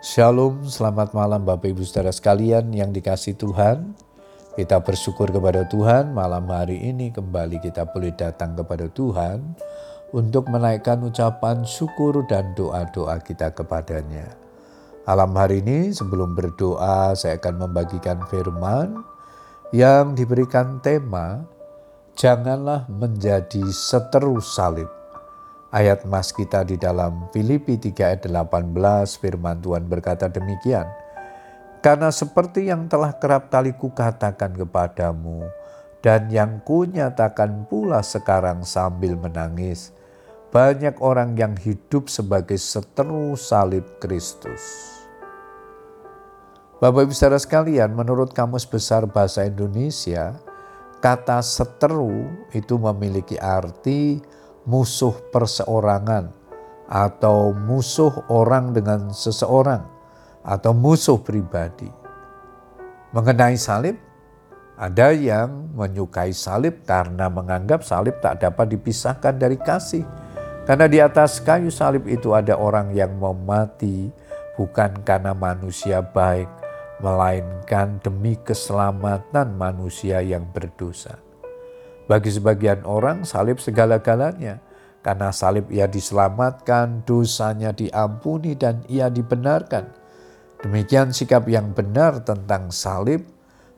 Shalom, selamat malam Bapak Ibu Saudara sekalian yang dikasih Tuhan. Kita bersyukur kepada Tuhan malam hari ini kembali kita boleh datang kepada Tuhan untuk menaikkan ucapan syukur dan doa-doa kita kepadanya. Malam hari ini sebelum berdoa saya akan membagikan firman yang diberikan tema Janganlah menjadi seteru salib Ayat mas kita di dalam Filipi 3 ayat 18 firman Tuhan berkata demikian. Karena seperti yang telah kerap kali kukatakan kepadamu dan yang kunyatakan pula sekarang sambil menangis, banyak orang yang hidup sebagai seteru salib Kristus. Bapak Ibu saudara sekalian, menurut Kamus Besar Bahasa Indonesia, kata seteru itu memiliki arti musuh perseorangan atau musuh orang dengan seseorang atau musuh pribadi. Mengenai salib, ada yang menyukai salib karena menganggap salib tak dapat dipisahkan dari kasih. Karena di atas kayu salib itu ada orang yang mau mati bukan karena manusia baik, melainkan demi keselamatan manusia yang berdosa. Bagi sebagian orang salib segala-galanya. Karena salib ia diselamatkan, dosanya diampuni dan ia dibenarkan. Demikian sikap yang benar tentang salib,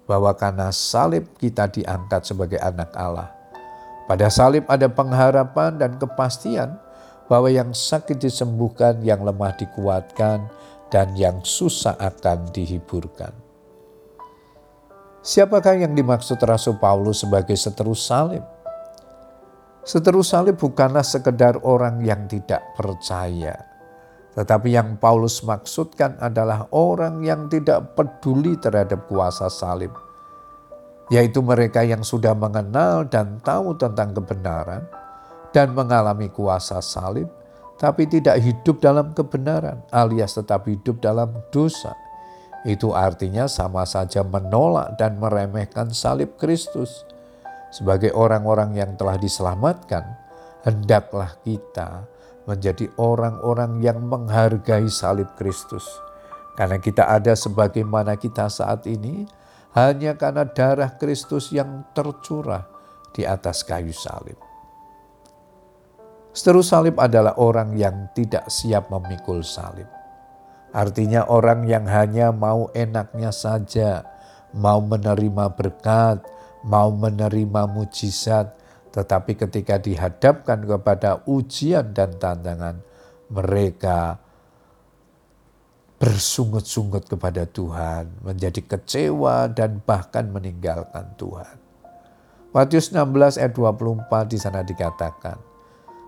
bahwa karena salib kita diangkat sebagai anak Allah. Pada salib ada pengharapan dan kepastian bahwa yang sakit disembuhkan, yang lemah dikuatkan, dan yang susah akan dihiburkan. Siapakah yang dimaksud Rasul Paulus sebagai seteru salib? Seteru salib bukanlah sekedar orang yang tidak percaya. Tetapi yang Paulus maksudkan adalah orang yang tidak peduli terhadap kuasa salib. Yaitu mereka yang sudah mengenal dan tahu tentang kebenaran dan mengalami kuasa salib, tapi tidak hidup dalam kebenaran alias tetap hidup dalam dosa itu artinya sama saja menolak dan meremehkan salib Kristus. Sebagai orang-orang yang telah diselamatkan, hendaklah kita menjadi orang-orang yang menghargai salib Kristus. Karena kita ada sebagaimana kita saat ini, hanya karena darah Kristus yang tercurah di atas kayu salib. Seteru salib adalah orang yang tidak siap memikul salib Artinya orang yang hanya mau enaknya saja, mau menerima berkat, mau menerima mujizat, tetapi ketika dihadapkan kepada ujian dan tantangan, mereka bersungut-sungut kepada Tuhan, menjadi kecewa dan bahkan meninggalkan Tuhan. Matius 16 ayat 24 di sana dikatakan,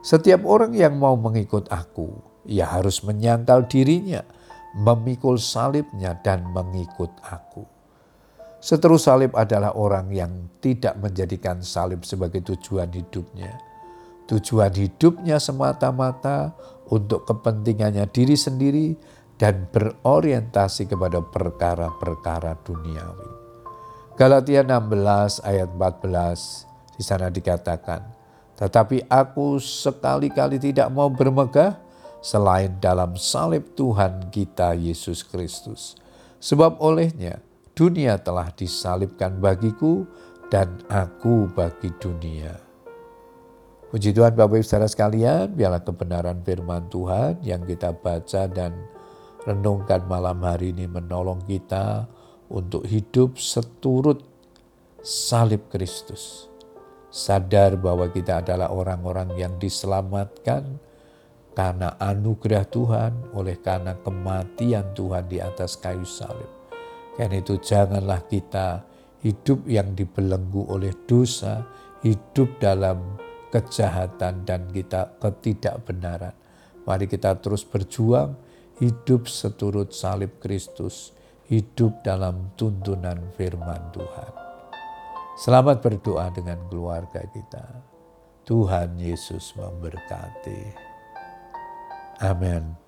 setiap orang yang mau mengikut aku, ia harus menyangkal dirinya, memikul salibnya dan mengikut aku. Seterus salib adalah orang yang tidak menjadikan salib sebagai tujuan hidupnya. Tujuan hidupnya semata-mata untuk kepentingannya diri sendiri dan berorientasi kepada perkara-perkara duniawi. Galatia 16 ayat 14 di sana dikatakan, "Tetapi aku sekali-kali tidak mau bermegah selain dalam salib Tuhan kita Yesus Kristus. Sebab olehnya dunia telah disalibkan bagiku dan aku bagi dunia. Puji Tuhan Bapak Ibu Saudara sekalian, biarlah kebenaran firman Tuhan yang kita baca dan renungkan malam hari ini menolong kita untuk hidup seturut salib Kristus. Sadar bahwa kita adalah orang-orang yang diselamatkan, karena anugerah Tuhan, oleh karena kematian Tuhan di atas kayu salib. Karena itu janganlah kita hidup yang dibelenggu oleh dosa, hidup dalam kejahatan dan kita ketidakbenaran. Mari kita terus berjuang, hidup seturut salib Kristus, hidup dalam tuntunan firman Tuhan. Selamat berdoa dengan keluarga kita. Tuhan Yesus memberkati. Amen.